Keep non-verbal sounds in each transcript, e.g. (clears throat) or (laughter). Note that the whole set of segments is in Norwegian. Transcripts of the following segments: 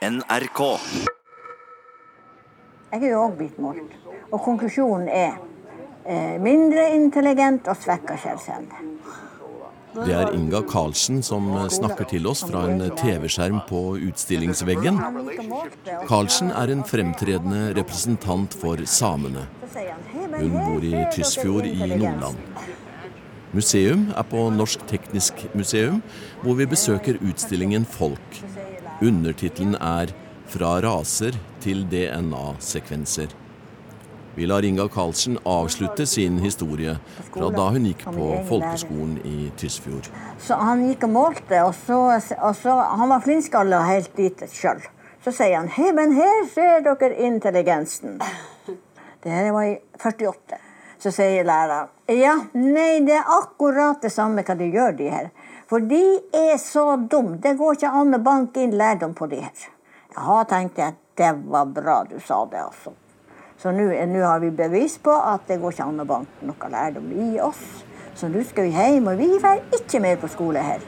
NRK. Jeg er jo òg blitt målt. Og konklusjonen er eh, mindre intelligent og svekka selvsevne. Det er Inga Karlsen som snakker til oss fra en TV-skjerm på utstillingsveggen. Karlsen er en fremtredende representant for samene. Hun bor i Tysfjord i Nordland. Museum er på Norsk Teknisk Museum, hvor vi besøker utstillingen Folk. Undertittelen er 'Fra raser til DNA-sekvenser'. Vi lar Inga Karlsen avslutte sin historie fra da hun gikk på folkeskolen i Tysfjord. Så han gikk og målte, og så, og så Han var flintskalla helt dit sjøl. Så sier han hei, men her ser dere intelligensen. Det her var i 48. Så sier læreren ja, nei, det er akkurat det samme hva de gjør, de her. For de er så dumme. Det går ikke an å banke inn lærdom på de her. Ja, tenkte jeg. Det var bra du sa det, altså. Så nå har vi bevis på at det går ikke an å banke noe lærdom i oss. Så nå skal vi hjem, og vi drar ikke mer på skole her.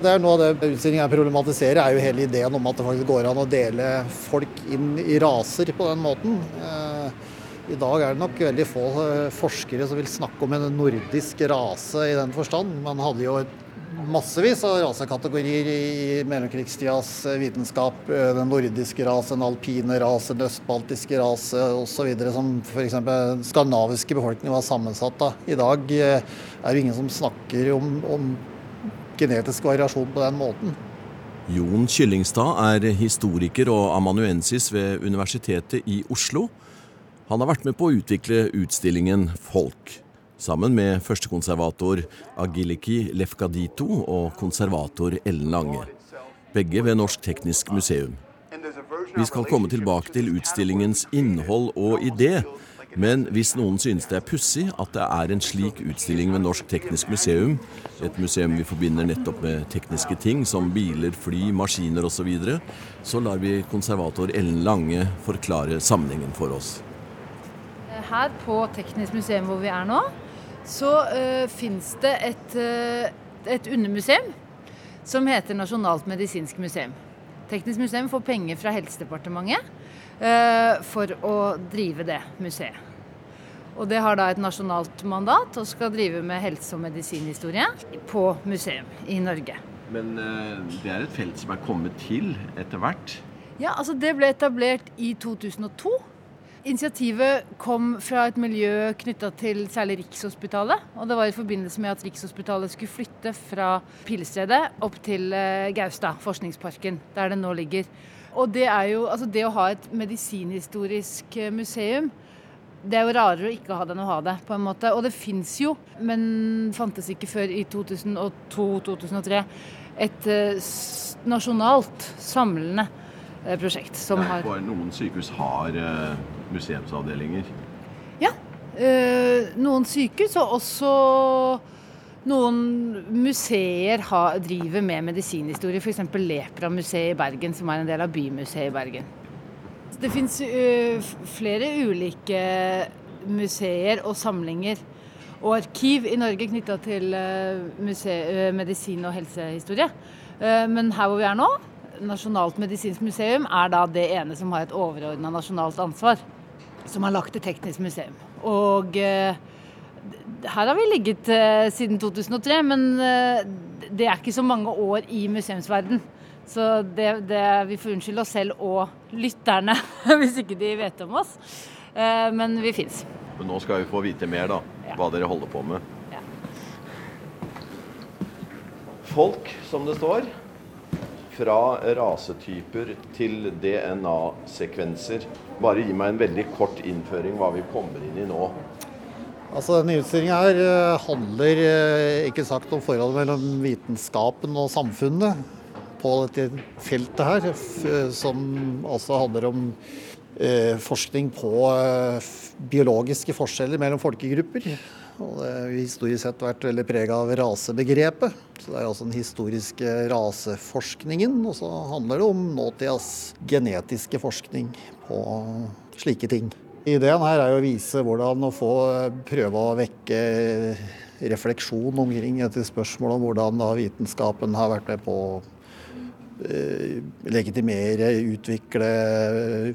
Det er Noe av det utstillingen problematiserer, er jo hele ideen om at det faktisk går an å dele folk inn i raser på den måten. I dag er det nok veldig få forskere som vil snakke om en nordisk rase i den forstand. Man hadde jo massevis av rasekategorier i mellomkrigstidas vitenskap. Den nordiske rase, den alpine rase, den østbaltiske rase osv. Som f.eks. skandinaviske befolkningen var sammensatt av. I dag er det ingen som snakker om, om genetisk variasjon på den måten. Jon Kyllingstad er historiker og amanuensis ved Universitetet i Oslo. Han har vært med på å utvikle utstillingen Folk, sammen med førstekonservator Agiliki Lefkadito og konservator Ellen Lange. Begge ved Norsk Teknisk Museum. Vi skal komme tilbake til utstillingens innhold og idé, men hvis noen synes det er pussig at det er en slik utstilling ved Norsk Teknisk Museum, et museum vi forbinder nettopp med tekniske ting som biler, fly, maskiner osv., så, videre, så lar vi konservator Ellen Lange forklare sammenhengen for oss. Her på Teknisk museum hvor vi er nå, så uh, fins det et, uh, et undermuseum som heter Nasjonalt medisinsk museum. Teknisk museum får penger fra Helsedepartementet uh, for å drive det museet. Og det har da et nasjonalt mandat og skal drive med helse- og medisinhistorie på museum i Norge. Men det er et felt som er kommet til etter hvert? Ja, altså det ble etablert i 2002. Initiativet kom fra et miljø knytta til særlig Rikshospitalet. Og det var i forbindelse med at Rikshospitalet skulle flytte fra Pilestredet opp til Gaustad, forskningsparken, der det nå ligger. Og det er jo altså det å ha et medisinhistorisk museum det er jo rarere å ikke ha det enn å ha det, på en måte. Og det fins jo, men fantes ikke før i 2002-2003, et nasjonalt samlende prosjekt som Nei, har Noen sykehus har uh, museumsavdelinger. Ja. Uh, noen sykehus, og også noen museer har, driver med medisinhistorie. F.eks. Lepra-museet i Bergen, som er en del av Bymuseet i Bergen. Det fins flere ulike museer og samlinger og arkiv i Norge knytta til medisin- og helsehistorie. men her hvor vi er nå, Nasjonalt medisinsk museum er da det ene som har et overordna nasjonalt ansvar. Som har lagt til Teknisk museum. Og eh, her har vi ligget eh, siden 2003, men eh, det er ikke så mange år i museumsverden. Så det, det, vi får unnskylde oss selv og lytterne (laughs) hvis ikke de vet om oss. Eh, men vi fins. Men nå skal vi få vite mer, da. Ja. Hva dere holder på med. Ja. Folk, som det står. Fra rasetyper til DNA-sekvenser. Bare gi meg en veldig kort innføring hva vi kommer inn i nå. Altså Denne utstillingen her eh, handler eh, ikke sagt om forholdet mellom vitenskapen og samfunnet på dette feltet her, eh, som altså handler om forskning på biologiske forskjeller mellom folkegrupper. Og det har historisk sett vært veldig prega av rasebegrepet. Så det er altså den historiske raseforskningen. Og så handler det om nåtidas genetiske forskning på slike ting. Ideen her er å vise hvordan å få prøve å vekke refleksjon omkring et spørsmål om hvordan da vitenskapen har vært med på å eh, legitimere, utvikle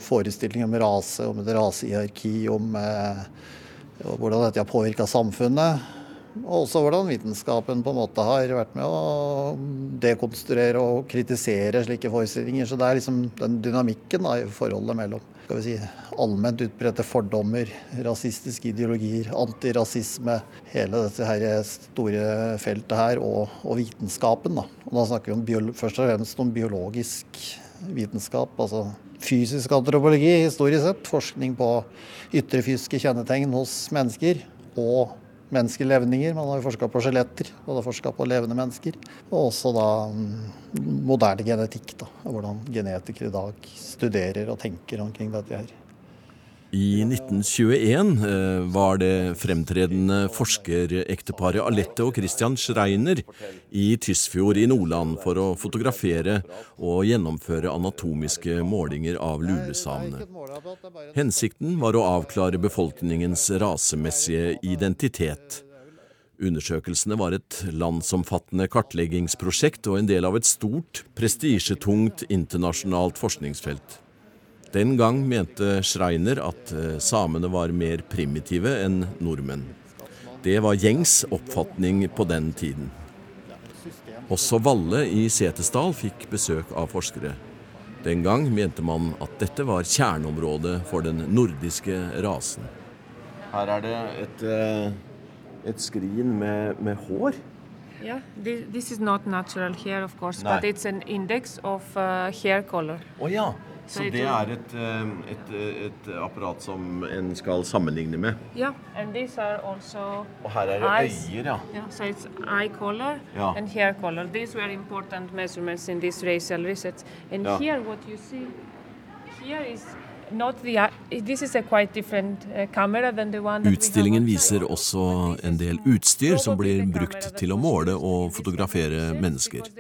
forestillinger om rase, om et rasehierarki, om eh, hvordan dette har påvirka samfunnet. Og også hvordan vitenskapen på en måte har vært med å dekonstruere og kritisere slike forestillinger. Så det er liksom den dynamikken da, i forholdet mellom skal vi si, allment utbredte fordommer, rasistiske ideologier, antirasisme, hele dette her store feltet her, og, og vitenskapen. Da. Og da snakker vi om først og fremst om biologisk vitenskap, altså fysisk antropologi historisk sett. Forskning på ytre fysiske kjennetegn hos mennesker. og menneskelevninger. Man har jo forska på skjeletter, man har forska på levende mennesker. Og også da mm, moderne genetikk, da, hvordan genetikere i dag studerer og tenker omkring dette her. I 1921 eh, var det fremtredende forskerekteparet Alette og Christian Schreiner i Tysfjord i Nordland for å fotografere og gjennomføre anatomiske målinger av lulesamene. Hensikten var å avklare befolkningens rasemessige identitet. Undersøkelsene var et landsomfattende kartleggingsprosjekt og en del av et stort, prestisjetungt internasjonalt forskningsfelt. Den gang mente Schreiner at eh, samene var mer primitive enn nordmenn. Det var gjengs oppfatning på den tiden. Også Valle i Setesdal fikk besøk av forskere. Den gang mente man at dette var kjerneområdet for den nordiske rasen. Her er det et, eh, et skrin med, med hår. Yeah, this, this is not natural hair, of course, Nei. but it's an index of uh, hair color. Oh, ja. Så det er et, eh, et, et, apparat som en skal sammenligne med? Ja. Og her er det øyer, ja. Yeah, so it's eye color ja. and hair color. These were important measurements in this racial research. And ja. here what you see here is Utstillingen viser også en del utstyr som blir brukt til å måle og fotografere mennesker.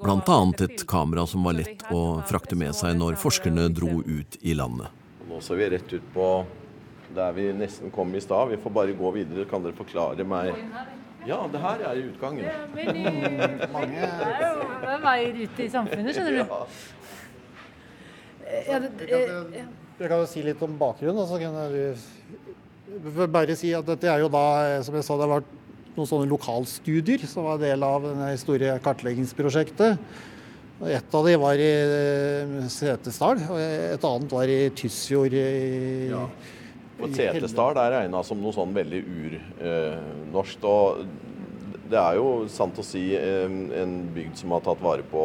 Blant annet et kamera som var lett å frakte med seg når forskerne dro ut i landet. Nå ser vi rett ut på der vi nesten kom i stad. Vi får bare gå videre. Kan dere forklare meg Ja, det her er utgangen. (laughs) Det er jo veier ut i samfunnet, skjønner du. Ja, det, ja. Jeg kan jo si litt om bakgrunnen. så kan jeg bare si at dette er jo da, som jeg sa, det har vært noen sånne lokalstudier som var del av det store kartleggingsprosjektet. Et av dem var i eh, Setesdal, og et annet var i Tysfjord. Ja. Og Setesdal er regna som noe sånn veldig urnorsk. Eh, og det er jo sant å si eh, en bygd som har tatt vare på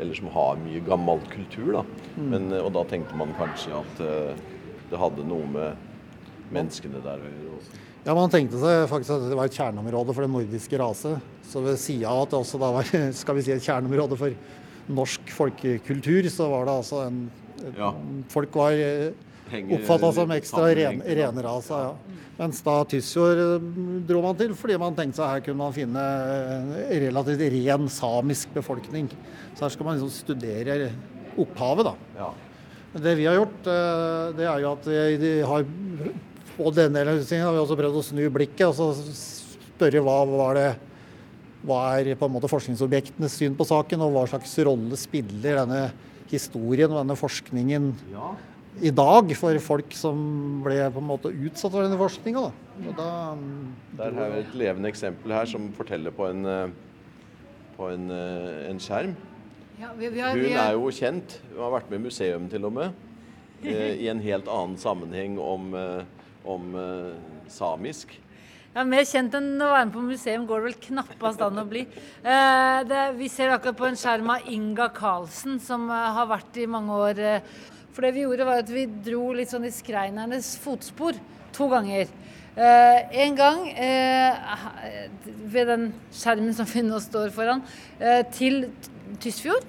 eller som har mye gammel kultur. Da. Mm. Men, eh, og da tenkte man kanskje at uh, det hadde noe med menneskene der å gjøre også. Ja, Man tenkte seg faktisk at det var et kjerneområde for den nordiske rase. Så ved sida av at det også da var (laughs) skal vi si, et kjerneområde for norsk folkekultur, så var det altså en, ja. Folk var eh, oppfatta som ekstra ren, renrasa. Ja. Mens da Tysfjord eh, dro man til fordi man tenkte seg her kunne man finne relativt ren samisk befolkning. Så her skal man liksom studere opphavet, da. Ja. Det vi har gjort, eh, det er jo at vi har på denne delen har vi også prøvd å snu blikket og så spørre hva var det hva er på en måte forskningsobjektenes syn på saken, og hva slags rolle spiller denne historien og denne forskningen ja i dag for folk som ble på en måte utsatt for denne forskninga. Der har vi et levende eksempel her som forteller på en, eh, på en, eh, en skjerm. Ja, vi, vi har, Hun er jo kjent. Hun har vært med i museum til og med. Eh, I en helt annen sammenheng om, om samisk. Ja, Mer kjent enn å være med på museum går det vel knappast an å bli. Eh, det, vi ser akkurat på en skjerm av Inga Karlsen, som har vært i mange år eh, for det vi gjorde, var at vi dro litt sånn i skreinernes fotspor to ganger. Eh, en gang eh, ved den skjermen som vi nå står foran, eh, til Tysfjord.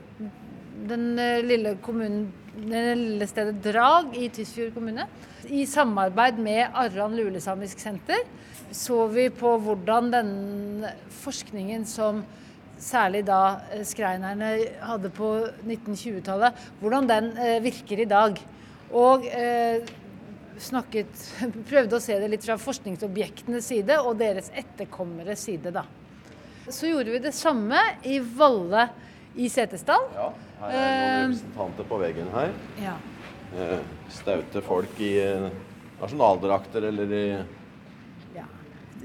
Den lille kommunen, det lille stedet Drag i Tysfjord kommune. I samarbeid med Arran lulesamisk senter så vi på hvordan den forskningen som særlig da eh, skreinerne hadde på 1920-tallet, hvordan den eh, virker i dag. Og eh, snakket, (laughs) prøvde å se det litt fra forskningsobjektenes side og deres etterkommeres side, da. Så gjorde vi det samme i Valle i Setesdal. Ja, her er noen representanter på veggen her. Ja. Staute folk i nasjonaldrakter eller i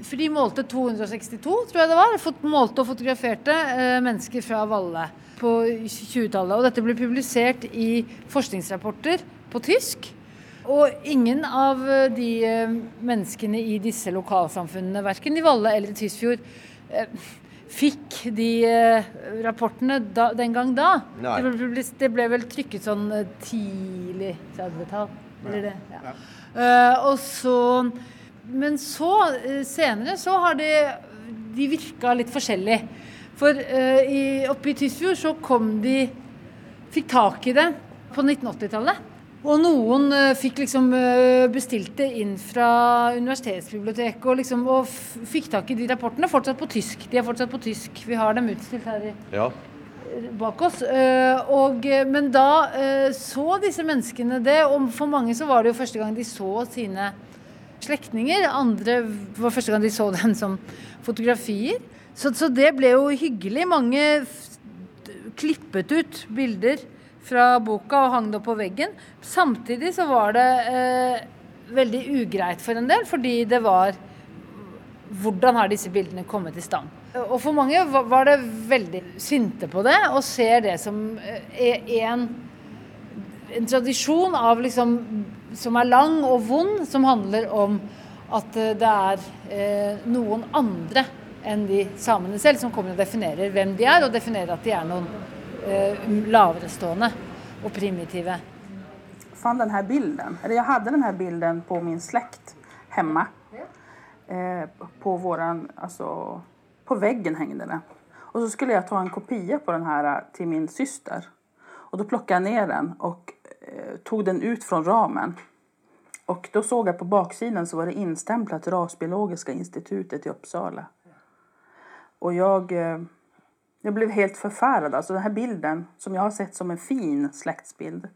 For de målte 262, tror jeg det var. Fot- Målte og fotograferte eh, mennesker fra Valle på 20-tallet. Og dette ble publisert i forskningsrapporter på tysk. Og ingen av eh, de eh, menneskene i disse lokalsamfunnene, verken i Valle eller i Tysfjord, eh, fikk de rapportene da, den gang da. Det ble, det ble vel trykket sånn tidlig 30-tall. Eller det. Ja. Og så Men så, eh, senere, så har de, de virka litt forskjellig. For uh, i, oppe i Tysfjord så kom de Fikk tak i det på 1980-tallet. Og noen uh, fikk liksom uh, bestilt det inn fra universitetsbiblioteket og, liksom, og fikk tak i de rapportene. Fortsatt på tysk. De er fortsatt på tysk. Vi har dem utstilt her i Ja. bak oss. Og, men da så disse menneskene det, og for mange så var det jo første gang de så sine slektninger. Andre var første gang de så dem som fotografier. Så, så det ble jo hyggelig. Mange klippet ut bilder fra boka og hang det opp på veggen. Samtidig så var det eh, veldig ugreit for en del, fordi det var hvordan har disse bildene kommet i stand? Og for mange var det veldig sinte på det, og ser det som eh, en, en tradisjon av liksom, som er lang og vond, som handler om at eh, det er eh, noen andre enn de samene selv som kommer og definerer hvem de er, og definerer at de er noen eh, laverestående og primitive. Jeg fant denne bilden, eller jeg hadde denne bilden på min slekt hjemme. Eh, på våran, altså, på veggen hengte den. Og så skulle jeg ta en kopia på den her til min syster. Og da plukket jeg ned den eh, tog den ut från ramen. Och då såg jag på baksidan så var det instämplat Rasbiologiska institutet i Uppsala. Och jag, eh, jag blev helt förfärad. Alltså den här bilden som jag har sett som en fin släktsbild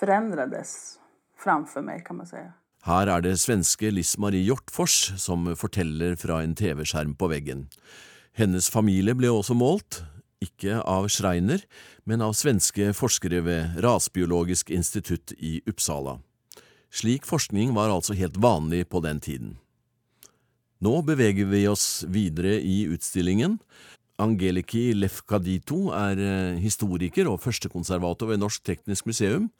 förändrades framför mig kan man säga. Her er det svenske Liss Marie Hjortfors som forteller fra en TV-skjerm på veggen. Hennes familie ble også målt, ikke av Schreiner, men av svenske forskere ved Rasbiologisk institutt i Uppsala. Slik forskning var altså helt vanlig på den tiden. Nå beveger vi oss videre i utstillingen. Angeliki Lefkadito er eh, historiker og førstekonservator ved Norsk Teknisk Museum.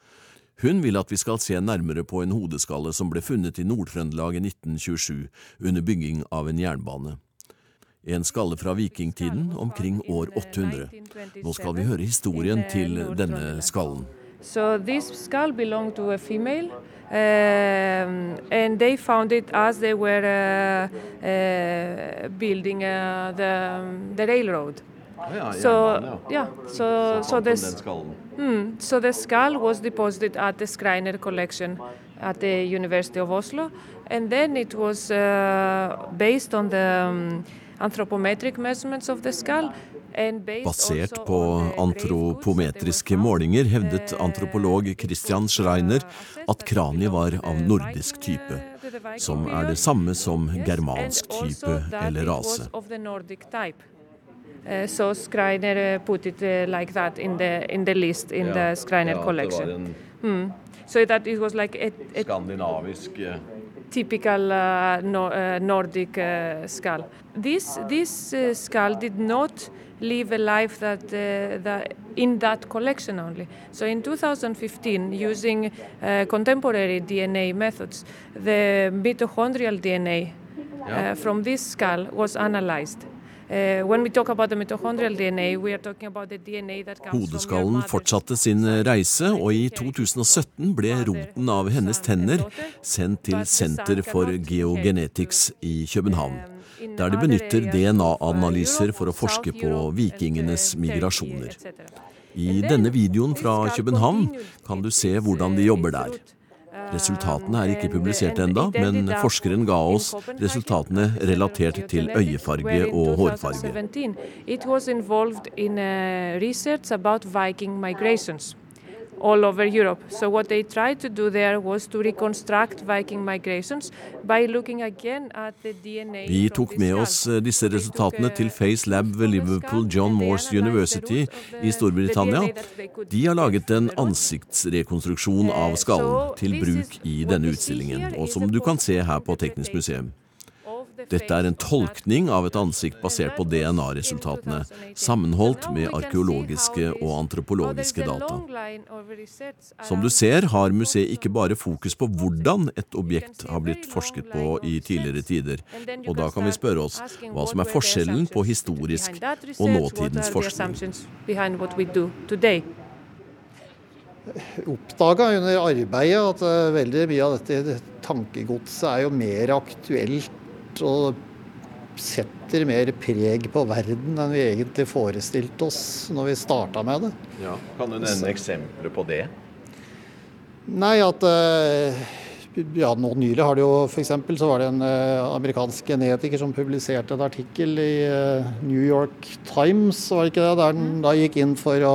Hun vil at vi skal se nærmere på en hodeskalle som ble funnet i Nord-Trøndelag i 1927 under bygging av en jernbane. En skalle fra vikingtiden omkring år 800. Nå skal vi høre historien til denne skallen. So this skull belonged to a female, um, and they found it as they were uh, uh, building uh, the, the railroad. So yeah, so so this Hmm, so the skull was deposited at the Schreiner collection at the University of Oslo, and then it was uh, based on the um, anthropometric measurements of the skull. and based Basert på antropometriske målinger hevdet antropolog Christian Schreiner at kraniet var av nordisk type, som er det samme som germansk type eller rase. Uh, so Schreiner uh, put it uh, like that in the in the list in the Schreiner collection. So that it was like a, a skandinavisk typical uh, no, uh, Nordic uh, skull. This this uh, skull did not live a life that, uh, that in that collection only. So in 2015, using uh, contemporary DNA methods, the mitochondrial DNA uh, from this skull was analyzed. Uh, when we talk about the mitochondrial DNA, we are talking about the DNA that comes from your Hodeskallen fortsatte sin reise, og i 2017 ble roten av hennes tenner sendt til Senter for Geogenetics i København, der de benytter DNA-analyser for å forske på vikingenes migrasjoner. I denne videoen fra København kan du se hvordan de jobber der. Resultatene er ikke publisert enda, men forskeren ga oss resultatene relatert til øyefarge og hårfarge. All over Europe. So what they tried to do there was to reconstruct Viking migrations by looking again at the DNA Vi tok med oss eh, disse resultatene til uh, Face Lab ved Liverpool John Moores University i Storbritannia. De har laget en ansiktsrekonstruksjon av Eh, skallen til bruk i denne utstillingen, og som du kan se her på Teknisk museum. Dette er en tolkning av et ansikt basert på DNA-resultatene, sammenholdt med arkeologiske og antropologiske data. Som du ser, har museet ikke bare fokus på hvordan et objekt har blitt forsket på i tidligere tider, og da kan vi spørre oss hva som er forskjellen på historisk og nåtidens forskning. oppdaga under arbeidet at eh, veldig mye av dette tankegodset er jo mer aktuelt og setter mer preg på verden enn vi egentlig forestilte oss når vi starta med det. Ja, kan du nevne eksempler på det? Nei, at eh, ja, nå Nylig har det jo f.eks. så var det en eh, amerikansk genetiker som publiserte en artikkel i eh, New York Times, var det ikke det, der den da gikk inn for å,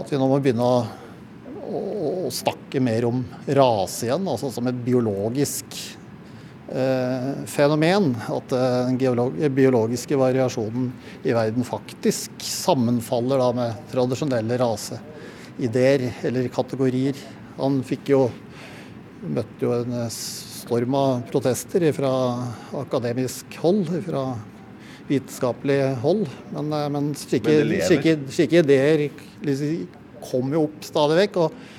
at vi nå må begynne å, å, å snakke mer om rase igjen, altså som et biologisk fenomen. At eh, den biologiske variasjonen i verden faktisk sammenfaller med tradisjonelle raseideer eller kategorier. Han fikk jo møtte jo en eh, storm av protester fra akademisk hold, fra vitenskapelig hold. Men, eh, men slike, slike, slike ideer liksom, kommer jo opp stadig vekk. Og,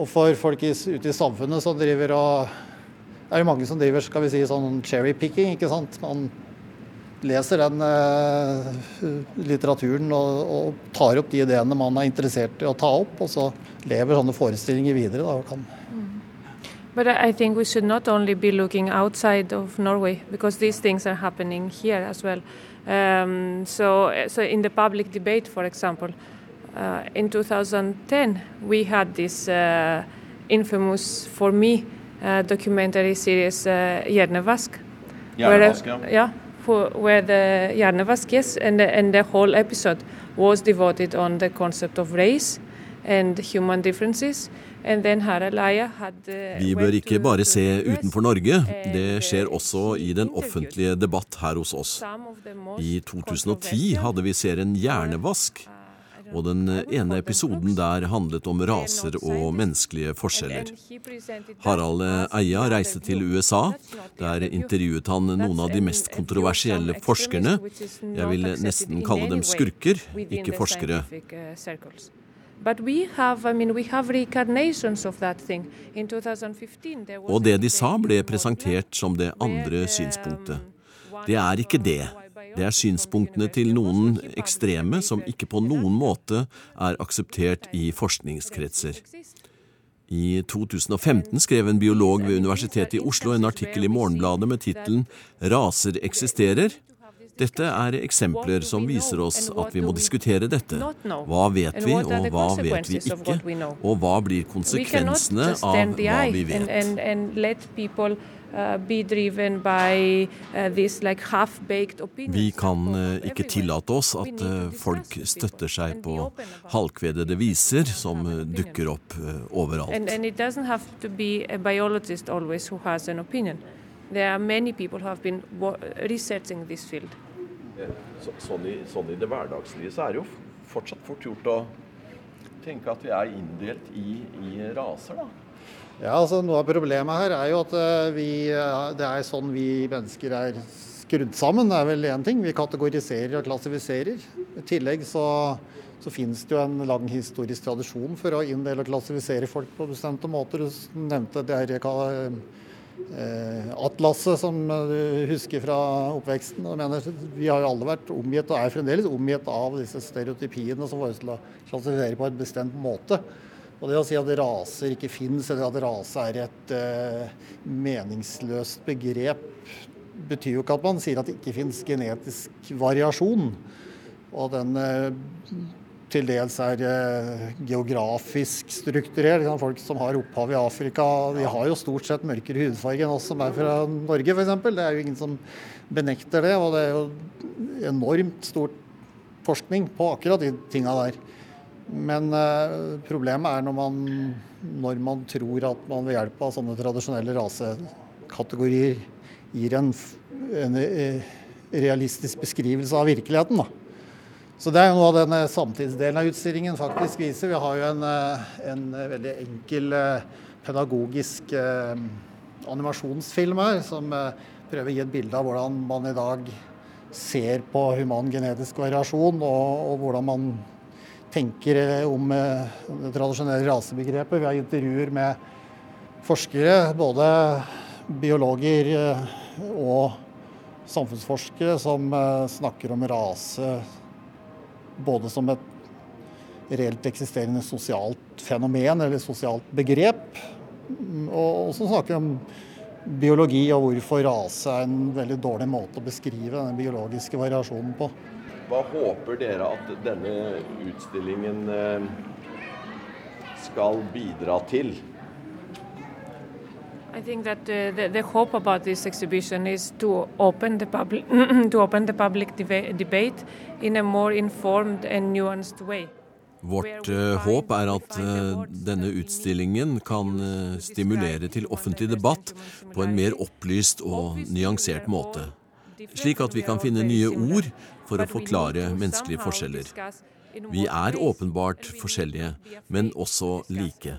og for folk i, ute i samfunnet som driver og er jo mange som driver skal vi si, sånn cherry-picking. ikke sant? Man leser den eh, litteraturen og, og tar opp de ideene man er interessert i å ta opp, og så lever sånne forestillinger videre. Da, og kan But I I think we should not only be looking outside of Norway because these things are happening here as well. Um, so, so in the public debate, for example, uh, in 2010 we had this uh, infamous, for me, uh, documentary series uh, Hjernevask. where, Hjernevask, ja. yeah, for, where the Hjernevask, yes, and the, and the whole episode was devoted on the concept of race and human differences. And then Harald Eia had uh, Vi bør ikke bare se utenfor Norge, det uh, skjer også i den offentlige debatt her hos oss. I 2010 hadde vi serien Hjernevask, uh, og den would ene episoden der handlet om raser og menneskelige forskjeller. Harald Eia reiste til. USA. Der intervjuet han noen av de mest kontroversielle forskerne. Jeg vil nesten kalle dem skurker, ikke forskere. scientific, circles. But we have, I mean, we have reincarnations of that thing. In 2015, there was Og det de sa, ble presentert som det andre um, synspunktet. Det er ikke det. Det er synspunktene til noen ekstreme som ikke på noen måte er akseptert i forskningskretser. I 2015 skrev en biolog ved Universitetet i Oslo en artikkel i Morgenbladet med tittelen 'Raser eksisterer'. Dette er eksempler som viser oss at vi må diskutere dette. Hva vet vi, og hva vet vi ikke? Og hva blir konsekvensene av hva vi vet? And, and let people be driven by this like half-baked opinions. Vi kan eh, ikke tillate oss at eh, folk støtter seg på halvkvedede viser som eh, dukker opp eh, overalt. and it doesn't have to be a biologist always who has an opinion. There are many people who have been wo- researching this field. sånn, i, det hverdagslige så er det jo fortsatt fort gjort å tenke at vi er inndelt i, raser, da. Ja, altså Noe av problemet her er jo at eh, vi, eh, det er sånn vi mennesker er skrudd sammen. Det er vel én ting. Vi kategoriserer og klassifiserer. I tillegg så, så finnes det jo en lang historisk tradisjon for å inndele og klassifisere folk på bestemte måter. Du nevnte det her eh, atlaset som du husker fra oppveksten. Mener, vi har jo alle vært omgitt, og er fremdeles omgitt av disse stereotypiene som får oss til å klassifisere på en bestemt måte. Og det å si at raser ikke fins, eller at rase er et eh, meningsløst begrep, betyr jo ikke at man sier at det ikke fins genetisk variasjon. Og den eh, til dels er eh, geografisk strukturert. Ikke? Folk som har opphav i Afrika, de har jo stort sett mørkere hudfarge enn oss som er fra Norge, f.eks. Det er jo ingen som benekter det. Og det er jo enormt stort forskning på akkurat de tinga der. Men eh, problemet er når man, når man tror at man ved hjelp av sånne tradisjonelle rasekategorier gir en, en eh, realistisk beskrivelse av virkeligheten. Da. Så Det er jo noe av denne samtidsdelen av utstillingen faktisk viser. Vi har jo en, eh, en veldig enkel pedagogisk animasjonsfilm her, som prøver å gi et bilde av hvordan man i dag ser på human genetisk variasjon, og, og hvordan man tenker om eh, det tradisjonelle rasebegrepet. Vi har intervjuer med forskere, både biologer eh, og samfunnsforskere, som eh, snakker om rase både som et reelt eksisterende sosialt fenomen eller sosialt begrep, og som snakker om biologi og hvorfor rase er en veldig dårlig måte å beskrive den biologiske variasjonen på. Hva håper dere at denne utstillingen eh, skal bidra til? I think that uh, the, the, hope about this exhibition is to open the public (clears throat) to open the public debate in a more informed and nuanced way. Vårt uh, håp er at uh, denne utstillingen kan uh, stimulere til offentlig debatt på en mer opplyst og nyansert måte. Slik at vi kan finne nye ord for å forklare menneskelige forskjeller. Vi er åpenbart forskjellige, men også like.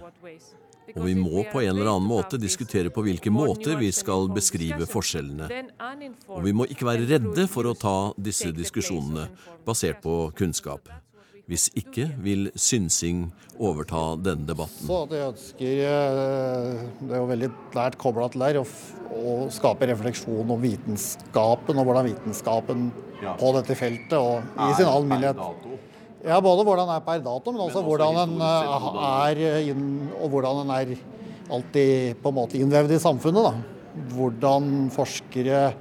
Og vi må på en eller annen måte diskutere på hvilke måter vi skal beskrive forskjellene. Og vi må ikke være redde for å ta disse diskusjonene basert på kunnskap. Hvis ikke vil synsing overta denne debatten. Så jeg ønsker, eh, Det er jo veldig nært kobla til der å skape refleksjon om vitenskapen og hvordan vitenskapen på dette feltet og i sin alminnelighet ja, Både hvordan den er per dato, men også hvordan den eh, er inn, og hvordan den er alltid på en måte innvevd i samfunnet. da. Hvordan forskere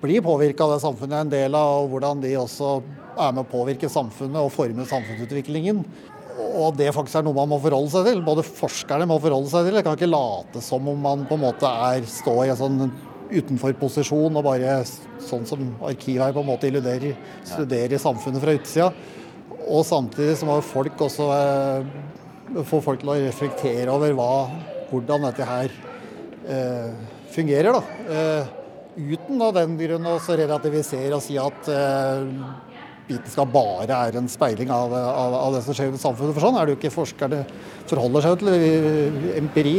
blir påvirka av det samfunnet er en del av, og hvordan de også er med å påvirke samfunnet og forme samfunnsutviklingen. Og det faktisk er noe man må forholde seg til. Både forskerne må forholde seg til det. Kan ikke late som om man på en måte er, står i en sånn utenfor-posisjon og bare sånn som arkivet på en måte illuderer, studerer samfunnet fra utsida. Og samtidig så må folk også eh, få folk til å reflektere over hva, hvordan dette her eh, fungerer. da. Eh, uten av den grunn å relativisere og si at eh, vitenskap bare er en speiling av, av, av, det som skjer i samfunnet. For sånn er det jo ikke forskerne forholder seg til empiri.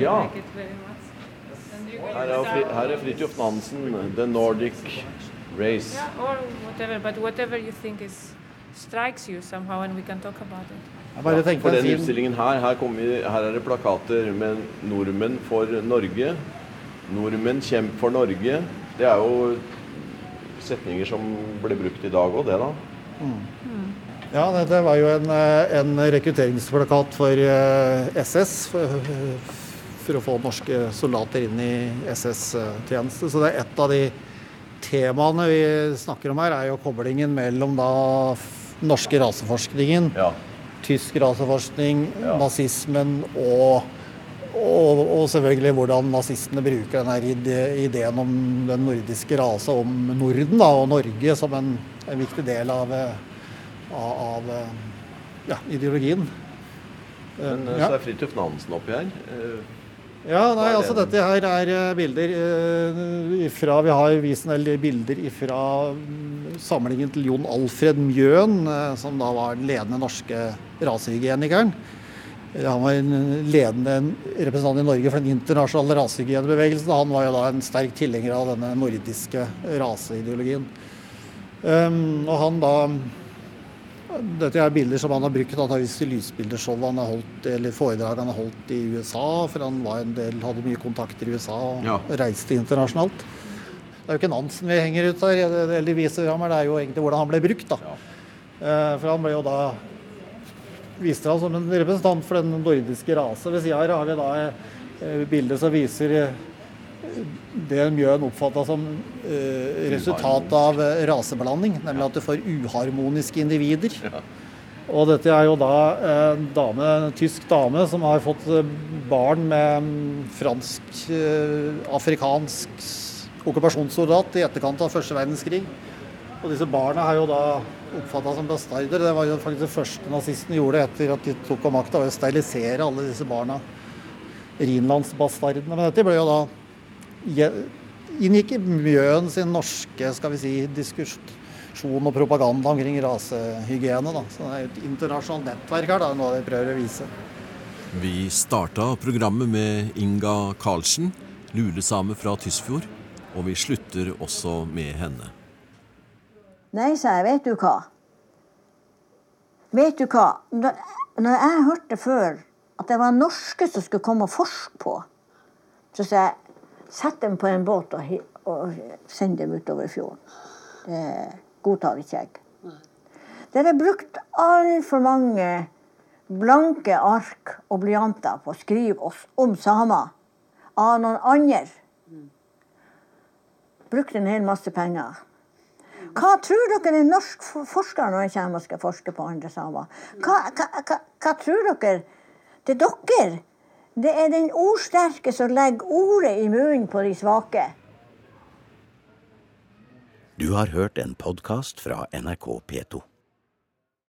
Ja. Her er, her er Fridtjof Nansen, 'The Nordic Race'. Yeah, or whatever, but whatever you think is strikes you somehow, and we can talk about it. Ja, for denne utstillingen her, her, vi, her, er det plakater med 'Nordmenn for Norge', 'Nordmenn kjemp for Norge'. Det er jo setninger som ble brukt i dag òg, det da. Mm. Ja, det var jo en, eh, en rekrutteringsplakat for SS. Eh, for, for, å få norske soldater inn i SS-tjeneste. Så det er et av de temaene vi snakker om her, er jo koblingen mellom da norske raseforskningen, ja. tysk raseforskning, ja. nazismen og og, og, selvfølgelig hvordan nazistene bruker denne ideen om den nordiske rase, om Norden da, og Norge som en, en viktig del av, av, av ja, ideologien. Men ja. så er Fridtjof Nansen oppi her. Eh, ja, nei, altså dette her er bilder ifra Vi har vist en del bilder fra mm, samlingen til Jon Alfred Mjøen, eh, som da var den ledende norske rasehygienikeren. Han var en ledende representant i Norge for den internasjonale rasehygienebevegelsen. Han var jo da en sterk tilhenger av denne nordiske raseideologien. Um, og han da Dette er bilder som han har brukt antakeligvis i lysbildeshow han har holdt, eller foredrag han har holdt i USA. For han var en del, hadde mye kontakter i USA og ja. reiste internasjonalt. Det er jo ikke Nansen vi henger ut her, eller viser her, det er jo egentlig hvordan han ble brukt. da. Ja. Uh, for han ble jo da viste han som en representant for den nordiske rase. Ved sida her har vi da eh, bildet som viser eh, det Mjøen oppfatta som eh, resultat av raseblanding, nemlig at du får uharmoniske individer. Og dette er jo da en dame, en tysk dame som har fått barn med fransk, afrikansk okkupasjonssoldat i etterkant av første verdenskrig. Og disse barna er jo da oppfatta som bastarder. Det var jo faktisk det første nazistene gjorde etter at de tok av makta, å sterilisere alle disse barna. Rhinlandsbastardene. Men dette ble jo da inngikk i Mjøen sin norske skal vi si, diskusjon og propaganda omkring rasehygiene. Da. Så det er jo et internasjonalt nettverk her, da, noe vi prøver å vise. Vi starta programmet med Inga Karlsen, lulesame fra Tysfjord. Og vi slutter også med henne. Nei, sa jeg, vet du hva. Vet du hva, når jeg hørte før at det var norske som skulle komme og forske på, så sa jeg Sett dem på en båt og, og send dem utover fjorden. Det godtar ikke jeg. Dere har brukt altfor mange blanke ark og blyanter på å skrive oss om samer av noen andre. Brukt en hel masse penger. Hva tror dere en norsk forsker når jeg kommer og skal forske på andre samer? Hva, hva, hva, hva tror dere? Det er dere det er den ordsterke som legger ordet i munnen på de svake. Du har hørt en podkast fra NRK P2.